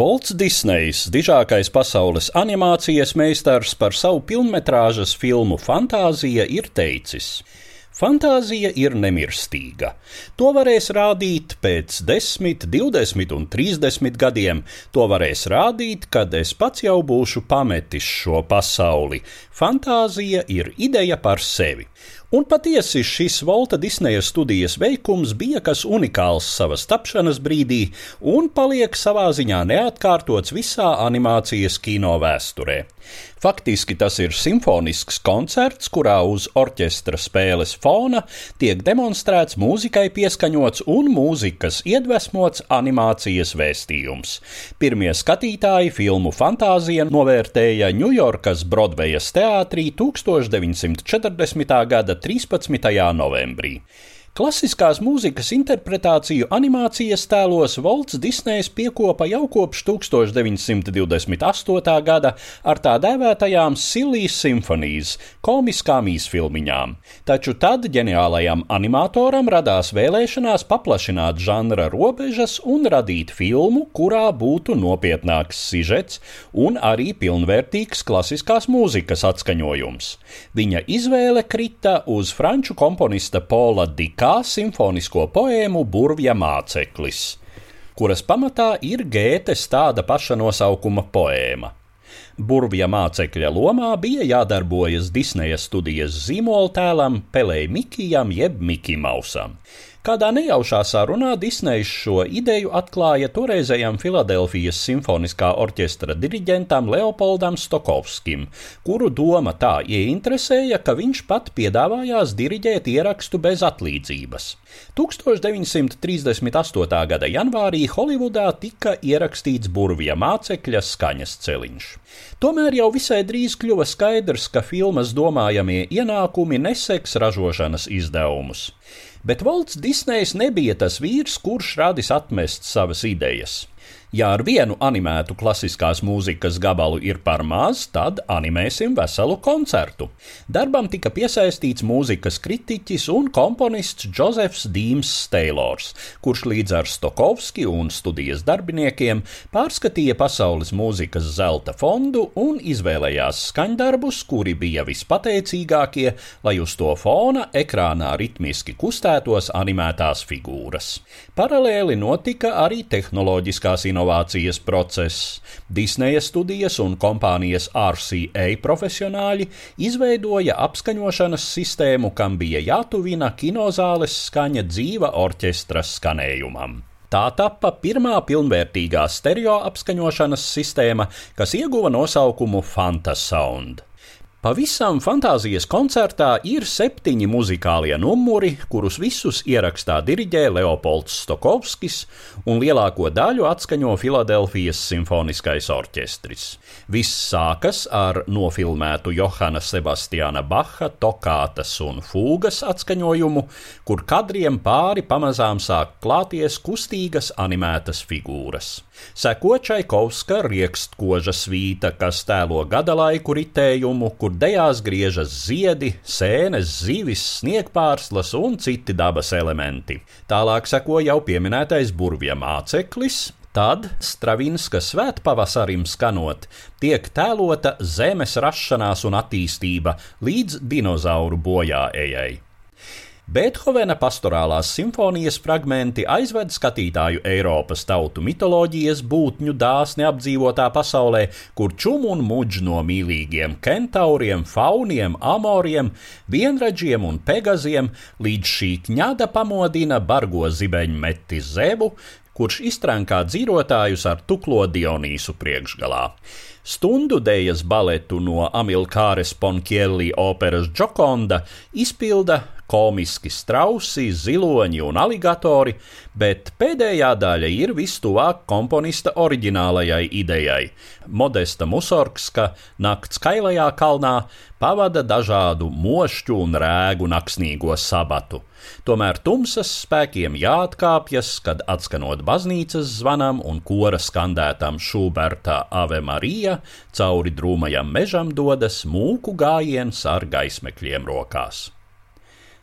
Volts Disnejs, dižākais pasaules animācijas meistars par savu filmas filmu Fantāzija, ir teicis: Fantāzija ir nemirstīga. To varēs rādīt pēc 10, 20 un 30 gadiem. To varēs rādīt, kad es pats jau būšu pametis šo pasauli. Fantāzija ir ideja par sevi. Un patiesi šis Volta Disneja studijas veikums bija kas unikāls savas tapšanas brīdī un paliek savā ziņā neatkārtots visā animācijas kino vēsturē. Faktiski tas ir simfonisks koncerts, kurā uz orķestra spēles fona tiek demonstrēts mūzikai pieskaņots un mūzikas iedvesmots animācijas vēstījums. Pirmie skatītāji filmu Fantāzija novērtēja Ņujorkas Brodvejas teātrī 1940. gada 13. novembrī. Klasiskās mūzikas interpretāciju animācijas tēlos Volts Disnejs piekopa jau kopš 1928. gada ar tā dēvētajām Silijas simfonijas, komiskām īsfilmiņām. Taču tad ģeniālajam animatoram radās vēlēšanās paplašināt žanra robežas un radīt filmu, kurā būtu nopietnāks sižets un arī pilnvērtīgs klasiskās mūzikas atskaņojums. Viņa izvēle krita uz franču komponista Paula Dika kā simfonisko poēmu Burvja māceklis, kuras pamatā ir Gētes tāda paša nosaukuma poēma. Burvja mācekļa lomā bija jādarbojas Disneja studijas zīmoltēlam Pelei Mikijam jeb Mikimausam. Kādā nejaušā sarunā Disnejs šo ideju atklāja toreizējam Filadelfijas simfoniskā orķestra diriģentam Leopoldam Stokovskim, kuru doma tā ieinteresēja, ka viņš pat piedāvājās diriģēt ierakstu bez atlīdzības. 1938. gada janvārī Holivudā tika ierakstīts burvija mācekļa skaņas celiņš. Tomēr jau visai drīz kļuva skaidrs, ka filmas domājamie ienākumi neseks ražošanas izdevumus. Bet Volts Disnejs nebija tas vīrs, kurš radis atmest savas idejas. Ja ar vienu animētu klasiskās mūzikas gabalu ir par maz, tad animēsim veselu koncertu. Darbam tika piesaistīts mūzikas kritiķis un komponists Džozefs Dīms Steilors, kurš līdz ar Stokovski un studijas darbiniekiem pārskatīja pasaules mūzikas zelta fondu un izvēlējās skaņdarbus, kuri bija vispateicīgākie, lai uz to fona ekrānā ritmiski kustētos animētās figūras. Paralēli notika arī tehnoloģiskās inovācijas inovācijas process. Disneja studijas un kompānijas RCA profesionāļi izveidoja apskaņošanas sistēmu, kam bija jātuvina kinozāles skaņa dzīva orķestra skanējumam. Tā tappa pirmā pilnvērtīgā stereo apskaņošanas sistēma, kas ieguva nosaukumu Fantasound. Pavisam fantāzijas koncertā ir septiņi muzikālie numuri, kurus visus ierakstā diriģē Leopolds Stokovskis, un lielāko daļu atskaņo Filadelfijas simfoniskais orķestris. Viss sākas ar nofilmētu Johana Sebastiāna Baha tokātas un fūgas atskaņojumu, kur kadriem pāri pamazām sāk klāties kustīgas animētas figūras. Seko Čaikovska riekstkoža svīta, kas tēlo gada laiku ritējumu, kur dejās griežas ziedi, sēnes, zivis, sniegpārslas un citi dabas elementi. Tālāk seko jau pieminētais burvja māceklis, Tad Stravinskas svētpavasarim skanot, tiek tēlota zemes rašanās un attīstība līdz dinozauru bojāējai. Beethovena pastorālās simfonijas fragmenti aizved skatītāju Eiropas tautu mitoloģijas būtņu dāsni apdzīvotā pasaulē, kur čum un muģ no mīlīgiem kentauriem, fauniem, amoriem, vienradžiem un pegaziem līdz šī ņada pamodina bargo zibeņu meti zebu, kurš iztrankā dzīvotājus ar tuklo Dionīsu priekšgalā. Stundu dēļas baletu no Amilkāres Ponkielli operas Džokonda izpilda komiski strausi, ziloņi un aligatori, bet pēdējā daļa ir vistuvāk komponista oriģinālajai idejai. Modesta Musorgska nakts kailajā kalnā pavada dažādu mošķu un rēgu naksnīgo sabatu. Tomēr tumsas spēkiem jāatkāpjas, kad atskanot baznīcas zvanam un kora skandētam Šuberta Ave Marija, cauri drūmajam mežam dodas mūku gājiens ar gaismekļiem rokās